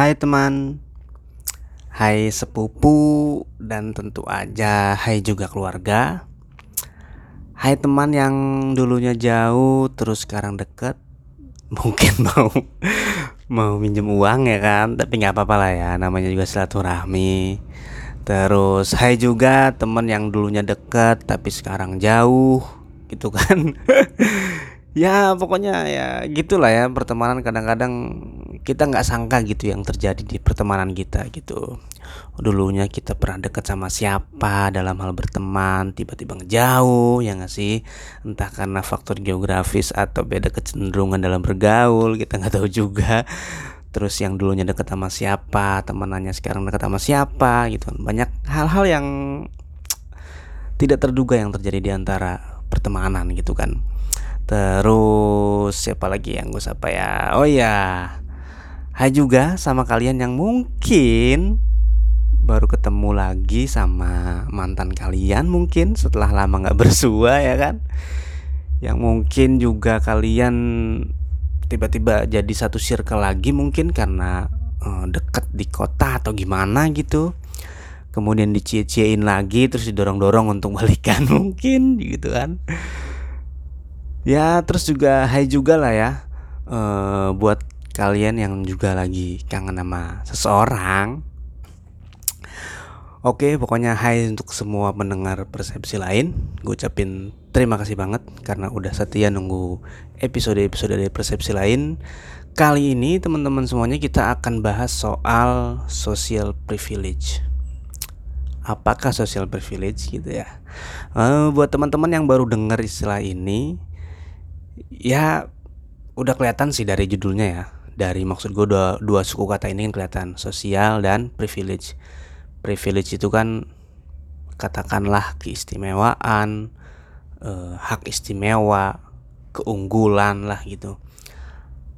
Hai teman, hai sepupu, dan tentu aja hai juga keluarga. Hai teman yang dulunya jauh terus sekarang deket, mungkin mau mau minjem uang ya kan, tapi nggak apa-apa lah ya, namanya juga silaturahmi. Terus hai juga teman yang dulunya deket tapi sekarang jauh, gitu kan. ya pokoknya ya gitulah ya pertemanan kadang-kadang kita nggak sangka gitu yang terjadi di pertemanan kita gitu. Dulunya kita pernah dekat sama siapa dalam hal berteman tiba-tiba ngejauh ya nggak sih? Entah karena faktor geografis atau beda kecenderungan dalam bergaul kita nggak tahu juga. Terus yang dulunya dekat sama siapa temanannya sekarang dekat sama siapa gitu. Banyak hal-hal yang tidak terduga yang terjadi di antara pertemanan gitu kan Terus siapa lagi yang gue sapa ya? Oh ya, Hai juga sama kalian yang mungkin baru ketemu lagi sama mantan kalian mungkin setelah lama nggak bersua ya kan? Yang mungkin juga kalian tiba-tiba jadi satu circle lagi mungkin karena uh, deket di kota atau gimana gitu kemudian dicie-ciein lagi terus didorong-dorong untuk balikan mungkin gitu kan Ya terus juga hai juga lah ya uh, Buat kalian yang juga lagi kangen sama seseorang. Oke pokoknya hai untuk semua pendengar persepsi lain. Gue ucapin terima kasih banget Karena udah setia nunggu episode-episode dari persepsi lain. Kali ini teman-teman semuanya kita akan bahas soal social privilege. Apakah social privilege gitu ya? Uh, Buat teman-teman yang baru dengar istilah ini ya udah kelihatan sih dari judulnya ya. Dari maksud gue dua, dua suku kata ini kan kelihatan sosial dan privilege. Privilege itu kan katakanlah keistimewaan eh, hak istimewa keunggulan lah gitu.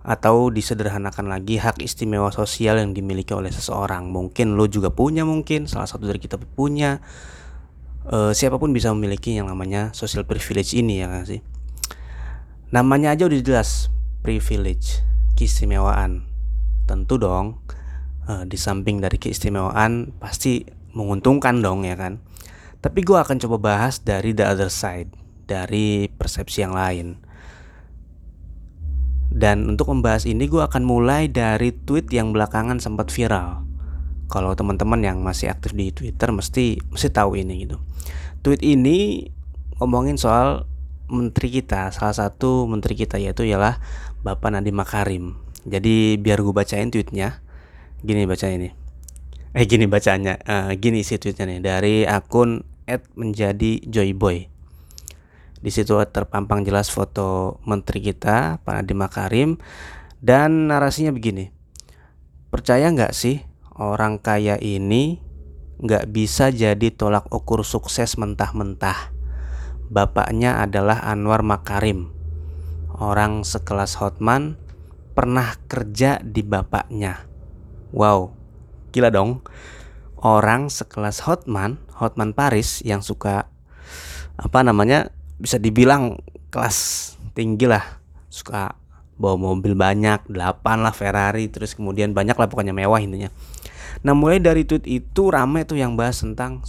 Atau disederhanakan lagi hak istimewa sosial yang dimiliki oleh seseorang. Mungkin lo juga punya mungkin salah satu dari kita punya. E, siapa pun bisa memiliki yang namanya social privilege ini ya gak sih Namanya aja udah jelas privilege, keistimewaan. Tentu dong, uh, di samping dari keistimewaan pasti menguntungkan dong ya kan. Tapi gue akan coba bahas dari the other side, dari persepsi yang lain. Dan untuk membahas ini gue akan mulai dari tweet yang belakangan sempat viral. Kalau teman-teman yang masih aktif di Twitter mesti mesti tahu ini gitu. Tweet ini ngomongin soal menteri kita, salah satu menteri kita yaitu ialah Bapak Nadiem Makarim. Jadi biar gue bacain tweetnya, gini baca ini. Eh gini bacanya, uh, gini isi tweetnya nih dari akun menjadi joyboy. Di situ terpampang jelas foto menteri kita, Pak Nadiem Makarim, dan narasinya begini. Percaya nggak sih orang kaya ini nggak bisa jadi tolak ukur sukses mentah-mentah? Bapaknya adalah Anwar Makarim. Orang sekelas Hotman pernah kerja di bapaknya. Wow, gila dong. Orang sekelas Hotman, Hotman Paris yang suka apa namanya bisa dibilang kelas tinggi lah, suka bawa mobil banyak, 8 lah Ferrari, terus kemudian banyak lah pokoknya mewah intinya. Nah mulai dari tweet itu rame tuh yang bahas tentang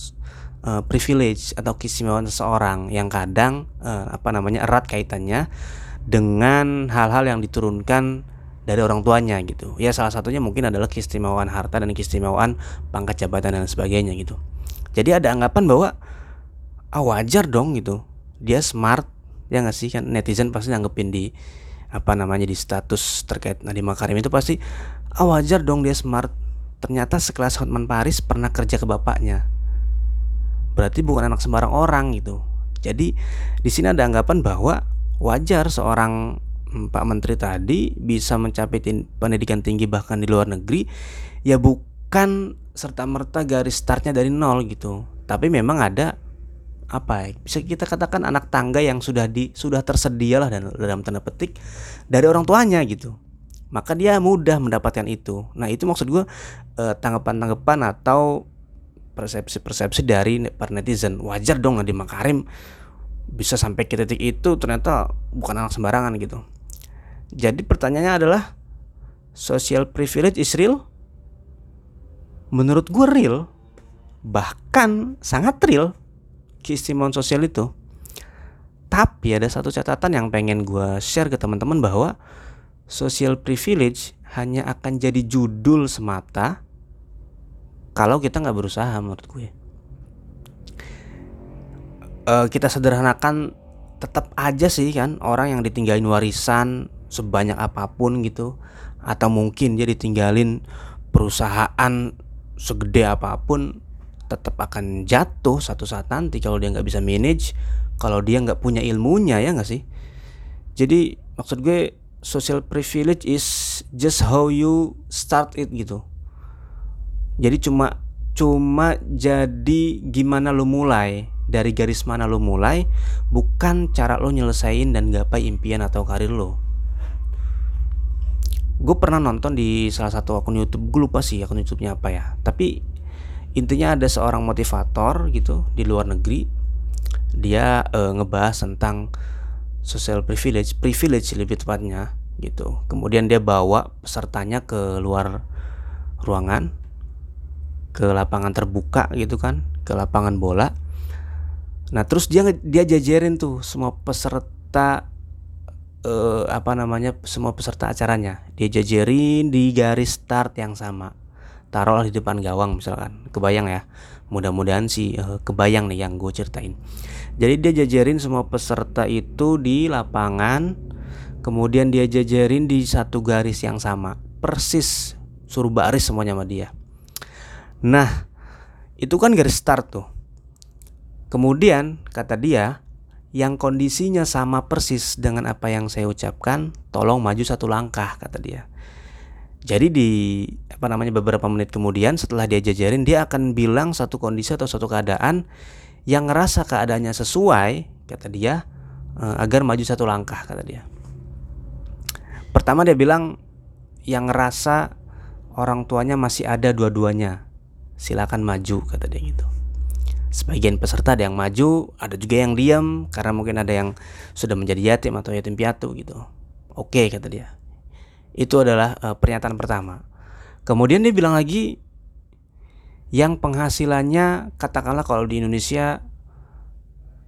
uh, privilege atau keistimewaan seseorang yang kadang uh, apa namanya erat kaitannya dengan hal-hal yang diturunkan dari orang tuanya gitu. Ya salah satunya mungkin adalah keistimewaan harta dan keistimewaan pangkat jabatan dan sebagainya gitu. Jadi ada anggapan bahwa ah wajar dong gitu. Dia smart ya nggak sih kan netizen pasti nanggepin di apa namanya di status terkait Nadiem Makarim itu pasti ah wajar dong dia smart. Ternyata sekelas Hotman Paris pernah kerja ke bapaknya berarti bukan anak sembarang orang gitu. Jadi di sini ada anggapan bahwa wajar seorang hmm, Pak Menteri tadi bisa mencapai pendidikan tinggi bahkan di luar negeri ya bukan serta merta garis startnya dari nol gitu. Tapi memang ada apa ya bisa kita katakan anak tangga yang sudah di sudah tersedia lah dan dalam tanda petik dari orang tuanya gitu maka dia mudah mendapatkan itu nah itu maksud gue eh, tanggapan-tanggapan atau persepsi-persepsi dari para netizen. Wajar dong Nadiem Makarim bisa sampai ke titik itu ternyata bukan anak sembarangan gitu. Jadi pertanyaannya adalah social privilege is real? Menurut gue real bahkan sangat real keistimewaan sosial itu. Tapi ada satu catatan yang pengen gue share ke teman-teman bahwa social privilege hanya akan jadi judul semata kalau kita nggak berusaha menurut gue. Uh, kita sederhanakan tetap aja sih kan orang yang ditinggalin warisan sebanyak apa pun gitu atau mungkin dia ditinggalin perusahaan segede apa pun tetap akan jatuh satu saat nanti kalau dia nggak bisa manage kalau dia nggak punya ilmunya ya nggak sih? Jadi maksud gue social privilege is just how you start it gitu jadi cuma cuma jadi gimana lo mulai dari garis mana lo mulai bukan cara lo nyelesain dan gapai impian atau karir lo. Gue pernah nonton di salah satu akun YouTube gue lupa sih akun YouTube-nya apa ya. Tapi intinya ada seorang motivator gitu di luar negeri dia uh, ngebahas tentang social privilege privilege lebih tepatnya gitu. Kemudian dia bawa pesertanya ke luar ruangan ke lapangan terbuka gitu kan ke lapangan bola. Nah terus dia dia jajarin tuh semua peserta uh, apa namanya semua peserta acaranya. Dia jajarin di garis start yang sama. Taruhlah di depan gawang misalkan. Kebayang ya? Mudah-mudahan sih uh, kebayang nih yang gue ceritain. Jadi dia jajarin semua peserta itu di lapangan. Kemudian dia jajarin di satu garis yang sama. Persis suruh baris semuanya sama dia nah itu kan garis start tuh kemudian kata dia yang kondisinya sama persis dengan apa yang saya ucapkan, tolong maju satu langkah kata dia. Jadi di apa namanya beberapa menit kemudian setelah dia jajarin dia akan bilang satu kondisi atau satu keadaan yang ngerasa keadaannya sesuai kata dia eh, agar maju satu langkah kata dia. Pertama dia bilang yang ngerasa orang tuanya masih ada dua-duanya silakan maju kata dia gitu sebagian peserta ada yang maju, ada juga yang diam karena mungkin ada yang sudah menjadi yatim atau yatim piatu gitu. Oke kata dia. Itu adalah uh, pernyataan pertama. Kemudian dia bilang lagi yang penghasilannya katakanlah kalau di Indonesia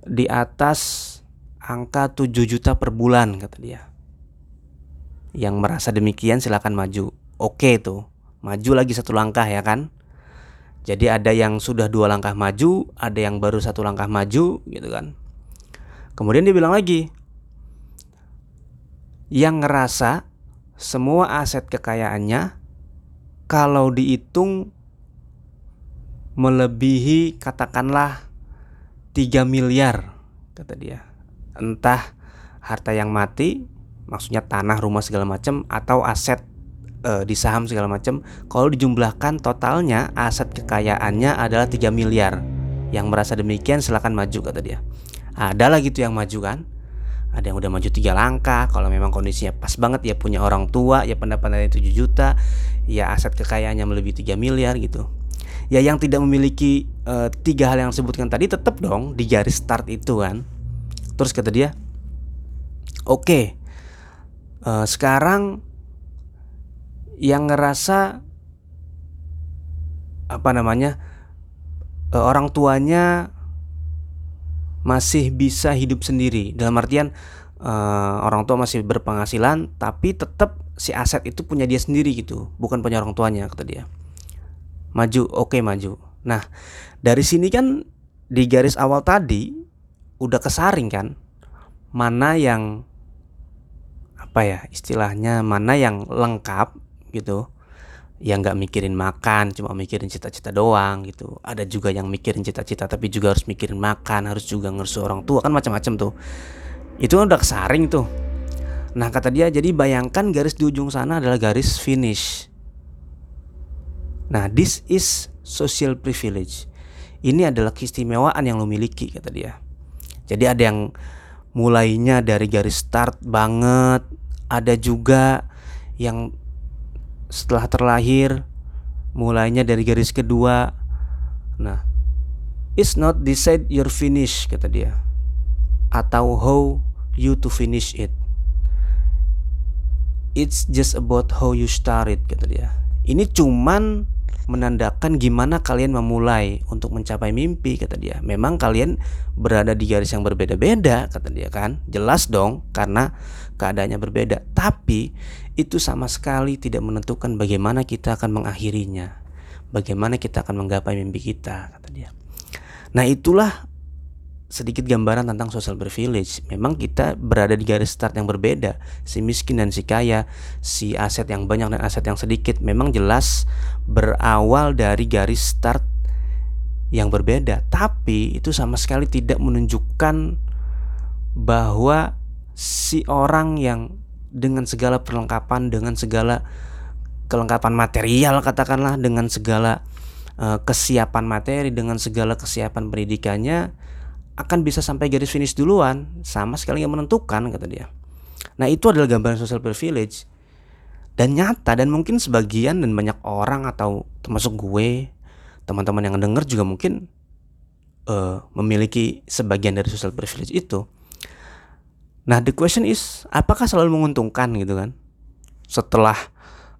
di atas angka 7 juta per bulan kata dia. Yang merasa demikian silakan maju. Oke tuh. Maju lagi satu langkah ya kan? Jadi ada yang sudah dua langkah maju, ada yang baru satu langkah maju, gitu kan. Kemudian dia bilang lagi, yang ngerasa semua aset kekayaannya kalau dihitung melebihi katakanlah 3 miliar kata dia. Entah harta yang mati, maksudnya tanah, rumah segala macam atau aset uh, di saham segala macam kalau dijumlahkan totalnya aset kekayaannya adalah 3 miliar. Yang merasa demikian silahkan maju kata dia. Ada lah gitu yang maju kan? Ada yang udah maju tiga langkah kalau memang kondisinya pas banget ya punya orang tua ya pendapatannya 7 juta ya aset kekayaannya melebihi 3 miliar gitu. Ya yang tidak memiliki uh, tiga hal yang disebutkan tadi tetap dong di garis start itu kan? Terus kata dia oke okay, uh, eh, sekarang yang ngerasa apa namanya e, orang tuanya masih bisa hidup sendiri. Dalam artian e, orang tua masih berpenghasilan tapi tetap si aset itu punya dia sendiri gitu bukan punya orang tuanya kata dia. Maju oke okay, maju. Nah dari sini kan di garis awal tadi udah kesaring kan mana yang apa ya istilahnya mana yang lengkap gitu. Yang nggak mikirin makan cuma mikirin cita-cita doang gitu. Ada juga yang mikirin cita-cita tapi juga harus mikirin makan harus juga ngersu orang tua kan macam-macam tuh. Itu udah kesaring tuh. Nah kata dia jadi bayangkan garis di ujung sana adalah garis finish. Nah this is social privilege. Ini adalah keistimewaan yang lo miliki kata dia. Jadi ada yang mulainya dari garis start banget ada juga yang setelah terlahir mulainya dari garis kedua nah it's not decide your finish kata dia atau how you to finish it it's just about how you start it kata dia ini cuman menandakan gimana kalian memulai untuk mencapai mimpi kata dia. Memang kalian berada di garis yang berbeda-beda kata dia kan. Jelas dong karena keadaannya berbeda. Tapi itu sama sekali tidak menentukan bagaimana kita akan mengakhirinya. Bagaimana kita akan menggapai mimpi kita kata dia. Nah, itulah sedikit gambaran tentang social privilege. Memang kita berada di garis start yang berbeda. Si miskin dan si kaya, si aset yang banyak dan aset yang sedikit memang jelas berawal dari garis start yang berbeda. Tapi itu sama sekali tidak menunjukkan bahwa si orang yang dengan segala perlengkapan, dengan segala kelengkapan material katakanlah, dengan segala uh, kesiapan materi, dengan segala kesiapan pendidikannya akan bisa sampai garis finish duluan sama sekali yang menentukan kata dia. Nah itu adalah gambaran social privilege dan nyata dan mungkin sebagian dan banyak orang atau termasuk gue teman-teman yang denger juga mungkin uh, memiliki sebagian dari social privilege itu. Nah the question is apakah selalu menguntungkan gitu kan? Setelah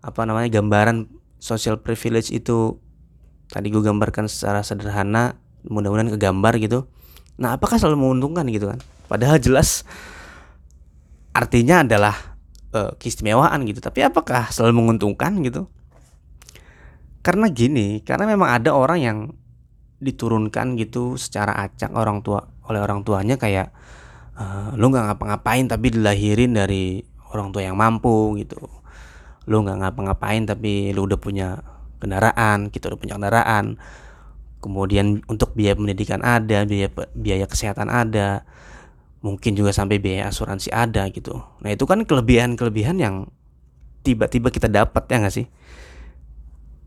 apa namanya gambaran social privilege itu tadi gue gambarkan secara sederhana mudah-mudahan kegambar gitu Nah, apakah selalu menguntungkan gitu kan? Padahal jelas artinya adalah uh, keistimewaan gitu. Tapi apakah selalu menguntungkan gitu? Karena gini, karena memang ada orang yang diturunkan gitu secara acak orang tua oleh orang tuanya kayak uh, lu nggak ngapa-ngapain tapi dilahirin dari orang tua yang mampu gitu. Lu nggak ngapa-ngapain tapi lu udah punya kendaraan, kita udah punya kendaraan. Kemudian untuk biaya pendidikan ada biaya biaya kesehatan ada mungkin juga sampai biaya asuransi ada gitu. Nah itu kan kelebihan kelebihan yang tiba-tiba kita dapat ya nggak sih?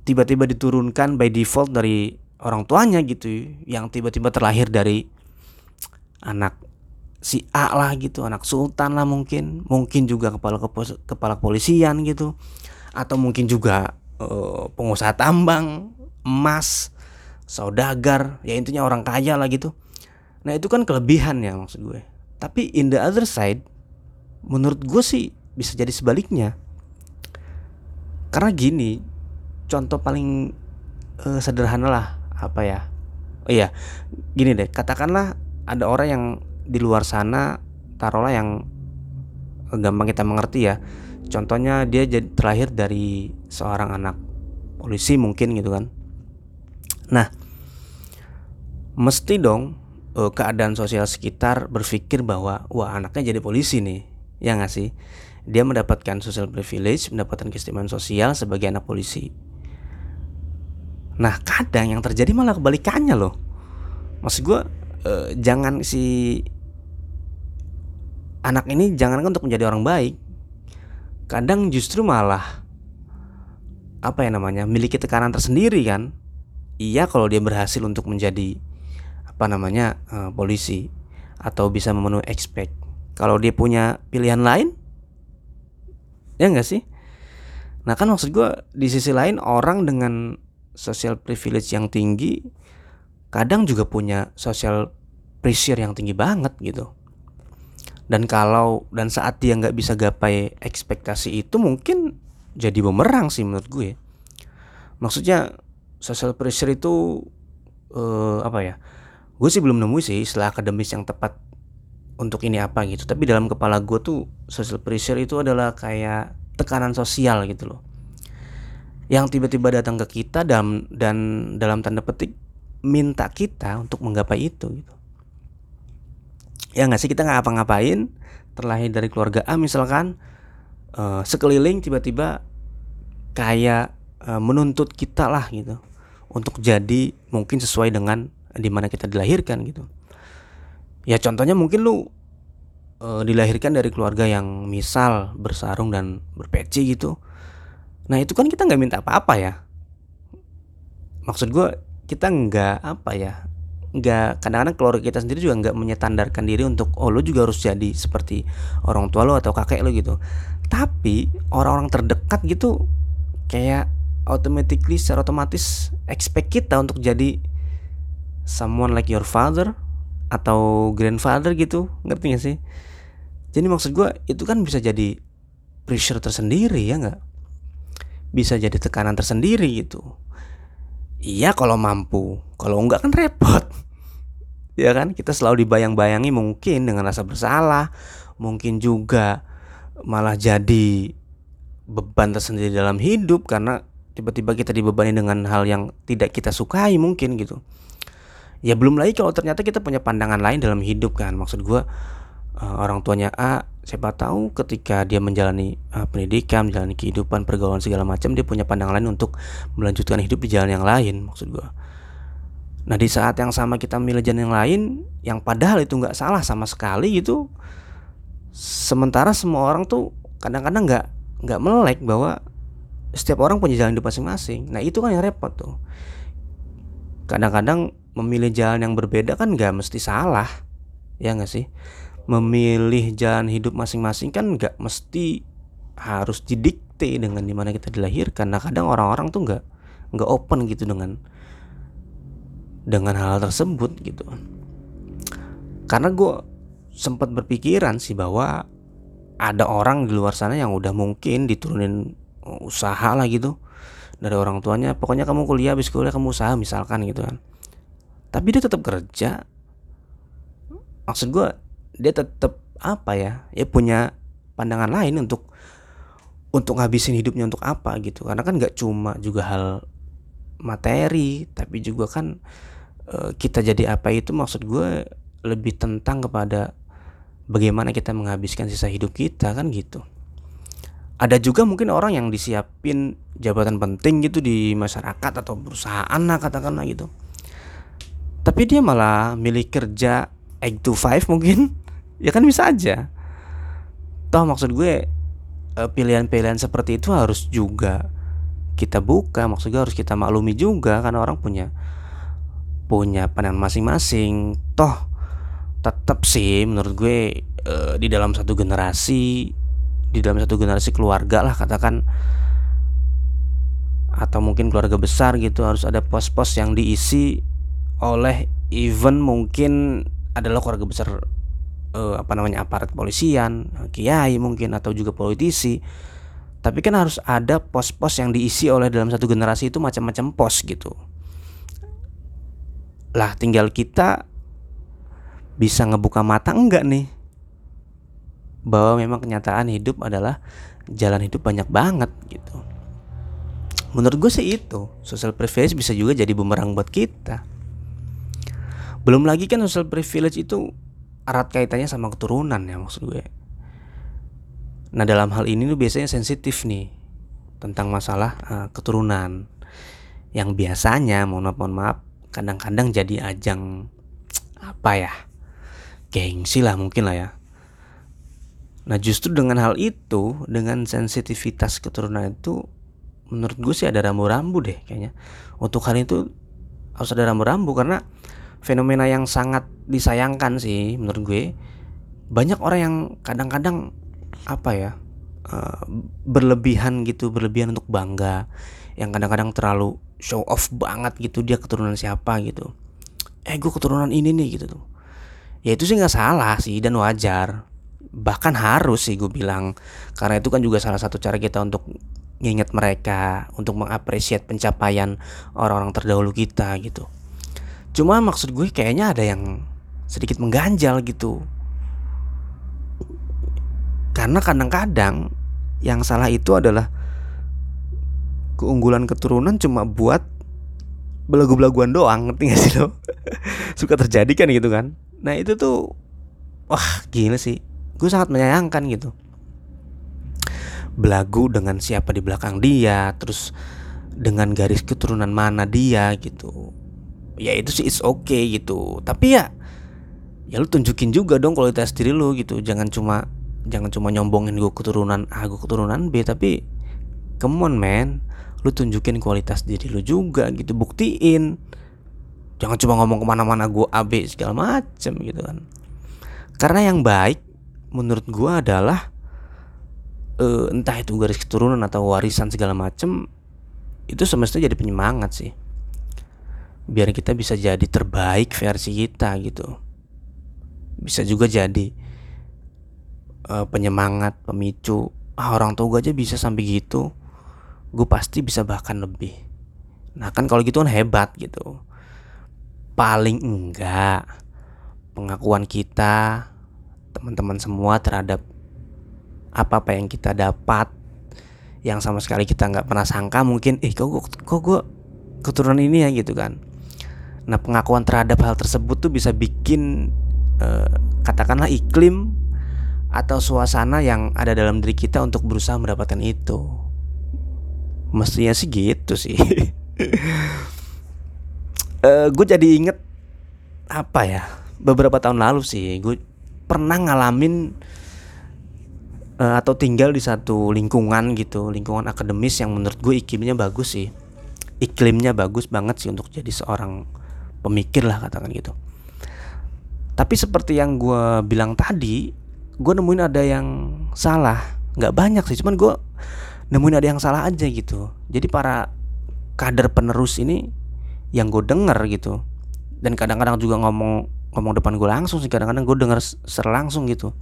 Tiba-tiba diturunkan by default dari orang tuanya gitu yang tiba-tiba terlahir dari anak si A lah gitu anak sultan lah mungkin. Mungkin juga kepala kepala kepolisian gitu. Atau mungkin juga uh, pengusaha tambang emas saudagar ya intinya orang kaya lah gitu. Nah itu kan kelebihan ya maksud gue. Tapi in the other side menurut gue sih bisa jadi sebaliknya. Karena gini contoh paling uh, sederhana lah apa ya? Oh iya gini deh katakanlah ada orang yang di luar sana taruhlah yang gampang kita mengerti ya contohnya dia jadi terlahir dari seorang anak polisi mungkin gitu kan Nah, mesti dong uh, keadaan sosial sekitar berpikir bahwa wah anaknya jadi polisi nih, ya nggak sih? Dia mendapatkan social privilege, mendapatkan keistimewaan sosial sebagai anak polisi. Nah, kadang yang terjadi malah kebalikannya loh. Maksud gue, uh, jangan si anak ini jangan untuk menjadi orang baik. Kadang justru malah apa ya namanya miliki tekanan tersendiri kan? Iya kalau dia berhasil untuk menjadi apa namanya uh, polisi atau bisa memenuhi expect. Kalau dia punya pilihan lain ya enggak sih? Nah kan maksud gue di sisi lain orang dengan social privilege yang tinggi kadang juga punya social pressure yang tinggi banget gitu dan kalau dan saat dia nggak bisa gapai ekspektasi itu mungkin jadi bumerang sih menurut gue. Maksudnya social pressure itu uh, apa ya gue sih belum nemu sih istilah akademis yang tepat untuk ini apa gitu. Tapi dalam kepala gue tuh social pressure itu adalah kayak tekanan sosial gitu loh. Yang tiba-tiba datang ke kita dan dan dalam tanda petik minta kita untuk menggapai itu gitu ya nggak sih kita nggak apa-ngapain terlahir dari keluarga A misalkan uh, sekeliling tiba-tiba kayak uh, menuntut kita lah gitu untuk jadi mungkin sesuai dengan di mana kita dilahirkan gitu. Ya contohnya mungkin lu e, dilahirkan dari keluarga yang misal bersarung dan berpeci gitu. Nah itu kan kita nggak minta apa-apa ya. Maksud gue kita nggak apa ya nggak kadang-kadang keluarga kita sendiri juga nggak menyetandarkan diri untuk oh lo juga harus jadi seperti orang tua lo atau kakek lo gitu. Tapi orang-orang terdekat gitu kayak automatically secara otomatis expect kita untuk jadi someone like your father atau grandfather gitu. Ngerti gak sih? Jadi maksud gue itu kan bisa jadi pressure tersendiri ya nggak? Bisa jadi tekanan tersendiri gitu. Iya kalau mampu kalau enggak kan repot ya kan? Kita selalu dibayang-bayangi mungkin dengan rasa bersalah mungkin juga malah jadi beban tersendiri dalam hidup karena tiba-tiba kita dibebani dengan hal yang tidak kita sukai mungkin gitu. Ya belum lagi kalau ternyata kita punya pandangan lain dalam hidup kan. Maksud gue uh, orang tuanya A siapa tahu ketika dia menjalani uh, pendidikan menjalani kehidupan pergaulan segala macam dia punya pandangan lain untuk melanjutkan hidup di jalan yang lain maksud gue Nah di saat yang sama kita milih jalan yang lain Yang padahal itu nggak salah sama sekali gitu Sementara semua orang tuh kadang-kadang nggak nggak melek bahwa setiap orang punya jalan hidup masing-masing. Nah itu kan yang repot tuh. Kadang-kadang memilih jalan yang berbeda kan nggak mesti salah, ya nggak sih? Memilih jalan hidup masing-masing kan nggak mesti harus didikte dengan di mana kita dilahirkan. Nah kadang orang-orang tuh nggak nggak open gitu dengan dengan hal, tersebut gitu. Karena gue sempat berpikiran sih bahwa ada orang di luar sana yang udah mungkin diturunin usaha lah gitu dari orang tuanya. Pokoknya kamu kuliah habis kuliah kamu usaha misalkan gitu kan. Tapi dia tetap kerja. Maksud gue dia tetap apa ya? Ya punya pandangan lain untuk untuk ngabisin hidupnya untuk apa gitu. Karena kan nggak cuma juga hal materi tapi juga kan Eh, kita jadi apa itu maksud gue lebih tentang kepada bagaimana kita menghabiskan sisa hidup kita kan gitu. Ada juga mungkin orang yang disiapin jabatan penting gitu di masyarakat atau perusahaan lah katakanlah gitu. Tapi dia malah milih kerja 8 to 5 mungkin. Ya kan bisa aja. Toh maksud gue eh, pilihan-pilihan seperti itu harus juga kita buka maksudnya harus kita maklumi juga karena orang punya punya pandangan masing-masing. Toh tetap sih menurut gue e, di dalam satu generasi di dalam satu generasi keluarga lah katakan atau mungkin keluarga besar gitu harus ada pos-pos yang diisi oleh even mungkin adalah keluarga besar e, apa namanya aparat polisian kiai mungkin atau juga politisi. Tapi kan harus ada pos-pos yang diisi oleh dalam satu generasi itu macam-macam pos gitu lah tinggal kita bisa ngebuka mata enggak nih bahwa memang kenyataan hidup adalah jalan hidup banyak banget gitu. Menurut gue sih itu social privilege bisa juga jadi bumerang buat kita. Belum lagi kan social privilege itu erat kaitannya sama keturunan ya maksud gue. Nah dalam hal ini tuh biasanya sensitif nih tentang masalah uh, keturunan yang biasanya mohon maaf maaf kadang-kadang jadi ajang apa ya gengsi lah mungkin lah ya. Nah justru dengan hal itu dengan sensitivitas keturunan itu menurut gue sih ada rambu-rambu deh kayaknya. Untuk hal itu harus ada rambu-rambu karena fenomena yang sangat disayangkan sih menurut gue. Banyak orang yang kadang-kadang apa ya uh, berlebihan gitu berlebihan untuk bangga yang kadang-kadang terlalu show off banget gitu dia keturunan siapa gitu. Eh gue keturunan ini nih gitu tuh. Ya itu sih nggak salah sih dan wajar. Bahkan harus sih gue bilang. Karena itu kan juga salah satu cara kita untuk nginget mereka untuk mengapresiasi pencapaian orang-orang terdahulu kita gitu. Cuma maksud gue kayaknya ada yang sedikit mengganjal gitu. Karena kadang-kadang yang salah itu adalah keunggulan keturunan cuma buat belagu-belaguan doang ngerti gak sih lo? Suka terjadi kan gitu kan? Nah itu tuh wah gila sih. Gue sangat menyayangkan gitu. Belagu dengan siapa di belakang dia terus dengan garis keturunan mana dia gitu. Ya itu sih it's okay gitu. Tapi ya ya lu tunjukin juga dong kualitas diri lu gitu. Jangan cuma jangan cuma nyombongin gue keturunan A gue keturunan B tapi come on man lu tunjukin kualitas diri lu juga gitu buktiin. Jangan cuma ngomong ke mana-mana gue AB segala macem gitu kan. Karena yang baik menurut gue adalah uh, entah itu garis keturunan atau warisan segala macem itu semestinya jadi penyemangat sih. Biar kita bisa jadi terbaik versi kita gitu. Bisa juga jadi uh, penyemangat pemicu. Ah, orang tua gue aja bisa sampai gitu gue pasti bisa bahkan lebih. Nah kan kalau gitu kan hebat gitu. Paling enggak pengakuan kita teman-teman semua terhadap apa apa yang kita dapat yang sama sekali kita nggak pernah sangka mungkin eh kok gue kok gue keturunan ini ya? Gitu kan. Nah pengakuan terhadap hal tersebut tuh bisa bikin eh, katakanlah iklim atau suasana yang ada dalam diri kita untuk berusaha mendapatkan itu mestinya sih gitu sih. Uh, gue jadi inget apa ya? Beberapa tahun lalu sih gue pernah ngalamin uh, atau tinggal di satu lingkungan gitu lingkungan akademis yang menurut gue iklimnya bagus sih. Iklimnya bagus banget sih untuk jadi seorang pemikir lah katakan gitu. Tapi seperti yang gue bilang tadi gue nemuin ada yang salah. Nggak banyak sih cuman gue nemuin ada yang salah aja gitu. Jadi para kader penerus ini yang gue denger gitu. Dan kadang-kadang juga ngomong ngomong depan gue langsung sih kadang-kadang gue denger secara langsung gitu.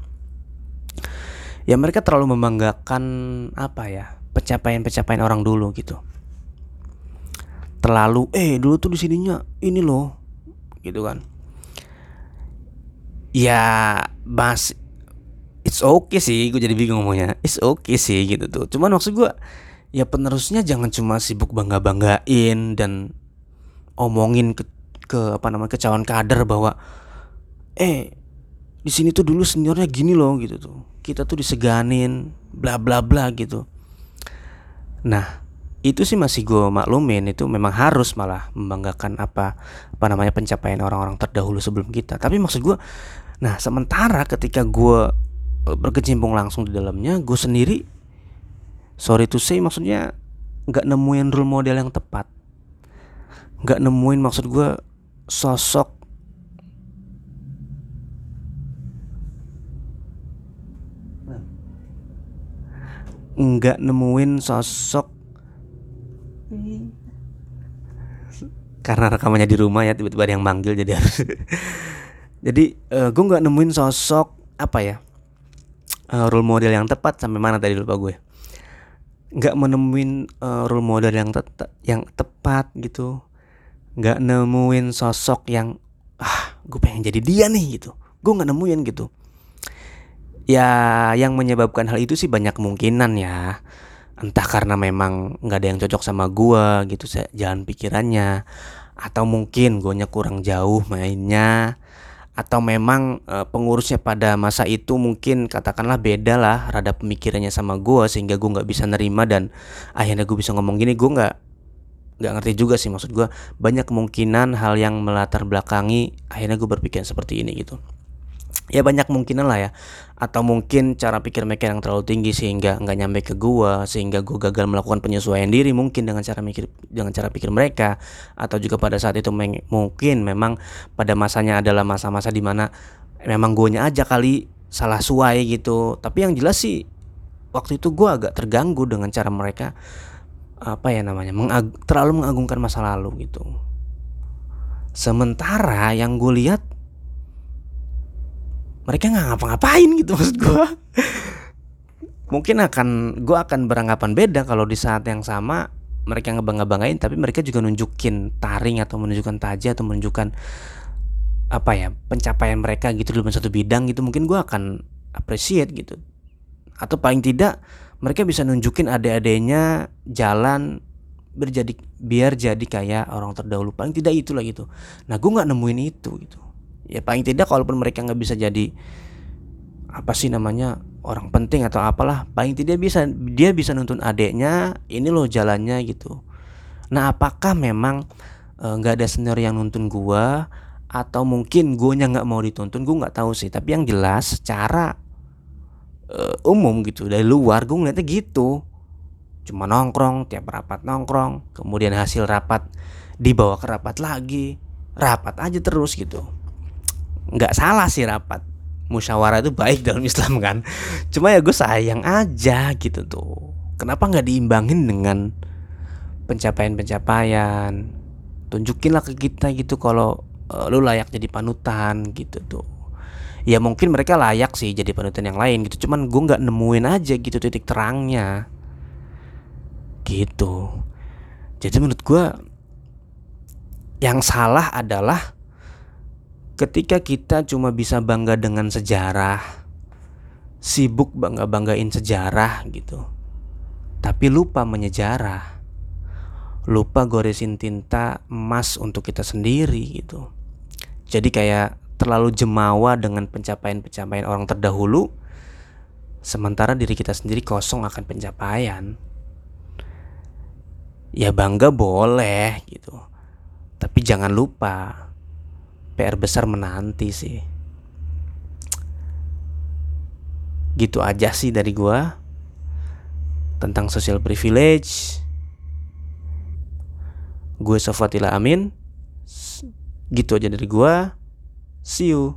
Ya mereka terlalu membanggakan apa ya pencapaian-pencapaian orang dulu gitu. Terlalu eh dulu tuh di sininya ini loh gitu kan. Ya mas it's okay sih gue jadi bingung ngomongnya. It's okay sih gitu tuh. Cuman maksud gue ya penerusnya jangan cuma sibuk bangga banggain dan omongin ke ke apa namanya ke calon kader bahwa eh di sini tuh dulu seniornya gini loh gitu tuh. Kita tuh diseganin bla bla bla gitu. Nah itu sih masih gue maklumin itu memang harus malah membanggakan apa apa namanya pencapaian orang-orang terdahulu sebelum kita. Tapi maksud gue nah sementara ketika gue berkecimpung langsung di dalamnya gue sendiri sorry to say maksudnya nggak nemuin role model yang tepat. Nggak nemuin maksud gue sosok nggak nemuin sosok karena rekamannya di rumah ya tiba-tiba ada yang manggil jadi harus jadi uh, gue nggak nemuin sosok apa ya uh, role model yang tepat sampai mana tadi lupa gue. Nggak menemuin uh, role model yang te yang tepat gitu. Nggak nemuin sosok yang ah gue pengen jadi dia nih gitu. Gue nggak nemuin gitu. Ya yang menyebabkan hal itu sih banyak kemungkinan ya. Entah karena memang nggak ada yang cocok sama gue gitu jalan pikirannya. Atau mungkin gue kurang jauh mainnya atau memang e, pengurusnya pada masa itu mungkin katakanlah beda lah rada pemikirannya sama gue sehingga gue nggak bisa nerima dan akhirnya gue bisa ngomong gini gue nggak nggak ngerti juga sih maksud gue banyak kemungkinan hal yang melatar belakangi akhirnya gue berpikir seperti ini gitu ya banyak kemungkinan lah ya. Atau mungkin cara pikir mereka yang terlalu tinggi sehingga nggak nyampe ke gue sehingga gue gagal melakukan penyesuaian diri mungkin dengan cara mikir dengan cara pikir mereka. Atau juga pada saat itu mungkin memang pada masanya adalah masa-masa di mana memang gue aja kali salah suai gitu. Tapi yang jelas sih waktu itu gue agak terganggu dengan cara mereka apa ya namanya mengag terlalu mengagungkan masa lalu gitu. Sementara yang gue lihat mereka nggak ngapa-ngapain gitu maksud gue mungkin akan gue akan beranggapan beda kalau di saat yang sama mereka ngebangga-banggain tapi mereka juga nunjukin taring atau menunjukkan taja atau menunjukkan apa ya pencapaian mereka gitu dalam satu bidang gitu mungkin gue akan appreciate gitu. Atau paling tidak mereka bisa nunjukin adik-adiknya jalan berjadi biar jadi kayak orang terdahulu. Paling tidak itulah gitu. Nah gue nggak nemuin itu gitu ya paling tidak kalaupun mereka nggak bisa jadi apa sih namanya orang penting atau apalah paling tidak bisa dia bisa nuntun adiknya ini loh jalannya gitu. Nah apakah memang eh, nggak e, ada senior yang nuntun gua atau mungkin guanya nggak mau dituntun? Gue nggak tahu sih tapi yang jelas secara uh, umum gitu dari luar gue ngeliatnya gitu. Cuma nongkrong tiap rapat nongkrong kemudian hasil rapat dibawa ke rapat lagi rapat aja terus gitu nggak salah sih rapat. Musyawarah itu baik dalam Islam kan. Cuma ya gue sayang aja gitu tuh. Kenapa nggak diimbangin dengan pencapaian-pencapaian? Tunjukinlah ke kita gitu kalau uh, lu layak jadi panutan gitu tuh. Ya mungkin mereka layak sih jadi panutan yang lain gitu. Cuman gue nggak nemuin aja gitu titik terangnya. Gitu. Jadi menurut gue yang salah adalah ketika kita cuma bisa bangga dengan sejarah, sibuk bangga-banggain sejarah gitu. Tapi lupa menyejarah. Lupa goresin tinta emas untuk kita sendiri gitu. Jadi kayak terlalu jemawa dengan pencapaian-pencapaian orang terdahulu sementara diri kita sendiri kosong akan pencapaian ya bangga boleh gitu tapi jangan lupa PR besar menanti sih. Gitu aja sih dari gua tentang social privilege. Gue Sofatila Amin. Gitu aja dari gua. See you